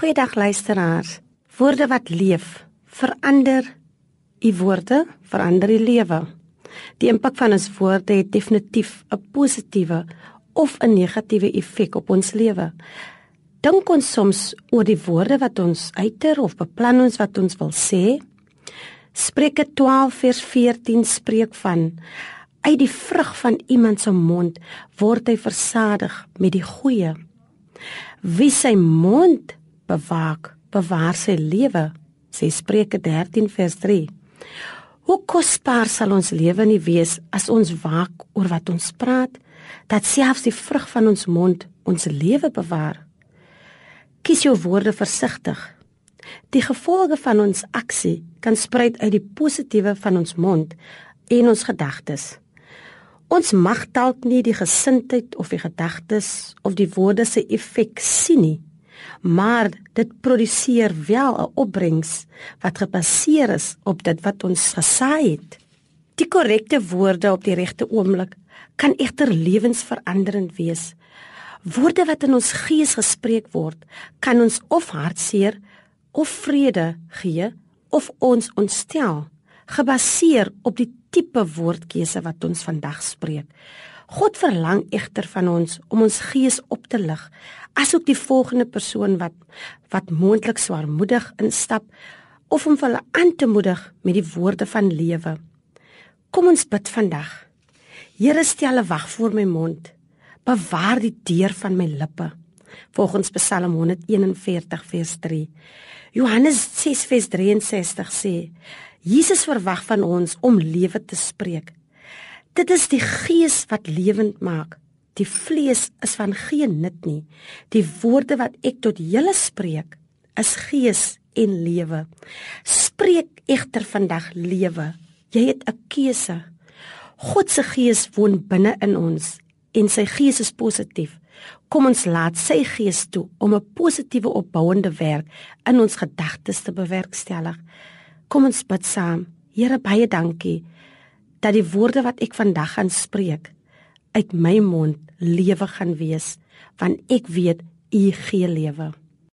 Goeiedag luisteraars. Woorde wat leef, verander u woorde, verander die lewe. Die impak van ons woorde het definitief 'n positiewe of 'n negatiewe effek op ons lewe. Dink ons soms oor die woorde wat ons uiter of beplan ons wat ons wil sê. Spreuke 12 vers 14 spreek van uit die vrug van iemand se mond word hy versadig met die goeie. Wie sy mond bewaak, bewaar sy lewe, sê Spreuke 13 vers 3. Hoe kosbaar sal ons lewe nie wees as ons waak oor wat ons praat, dat selfs die vrug van ons mond ons lewe bewaar. Kies jou woorde versigtig. Die gevolge van ons aksie kan spruit uit die positiewe van ons mond en ons gedagtes. Ons mag dalk nie die gesindheid of die gedagtes of die woorde se effek sien nie, maar dit produseer wel 'n opbrengs wat gebaseer is op dit wat ons gesaai het. Die korrekte woorde op die regte oomblik kan egter lewensveranderend wees. Woorde wat in ons gees gespreek word, kan ons of hartseer of vrede gee of ons ontstel, gebaseer op die tipe woordkeuse wat ons vandag spreek. God verlang egter van ons om ons gees op te lig, asook die volgende persoon wat wat moontlik swaarmoedig instap of om hulle aan te moedig met die woorde van lewe. Kom ons bid vandag. Here stel 'n wag voor my mond. Bewaar die deur van my lippe. Volgens Psalm 141 vers 3. Johannes 6 vers 63 sê: Jesus verwag van ons om lewe te spreek. Dit is die gees wat lewend maak. Die vlees is van geen nut nie. Die woorde wat ek tot julle spreek, is gees en lewe. Spreek egter vandag lewe. Jy het 'n keuse. God se gees woon binne in ons en sy gees is positief. Kom ons laat sy gees toe om 'n positiewe opbouende werk in ons gedagtes te bewerkstellig. Kom ons bid saam. Here baie dankie dat die woorde wat ek vandag gaan spreek uit my mond lewe gaan wees, want ek weet u gee lewe.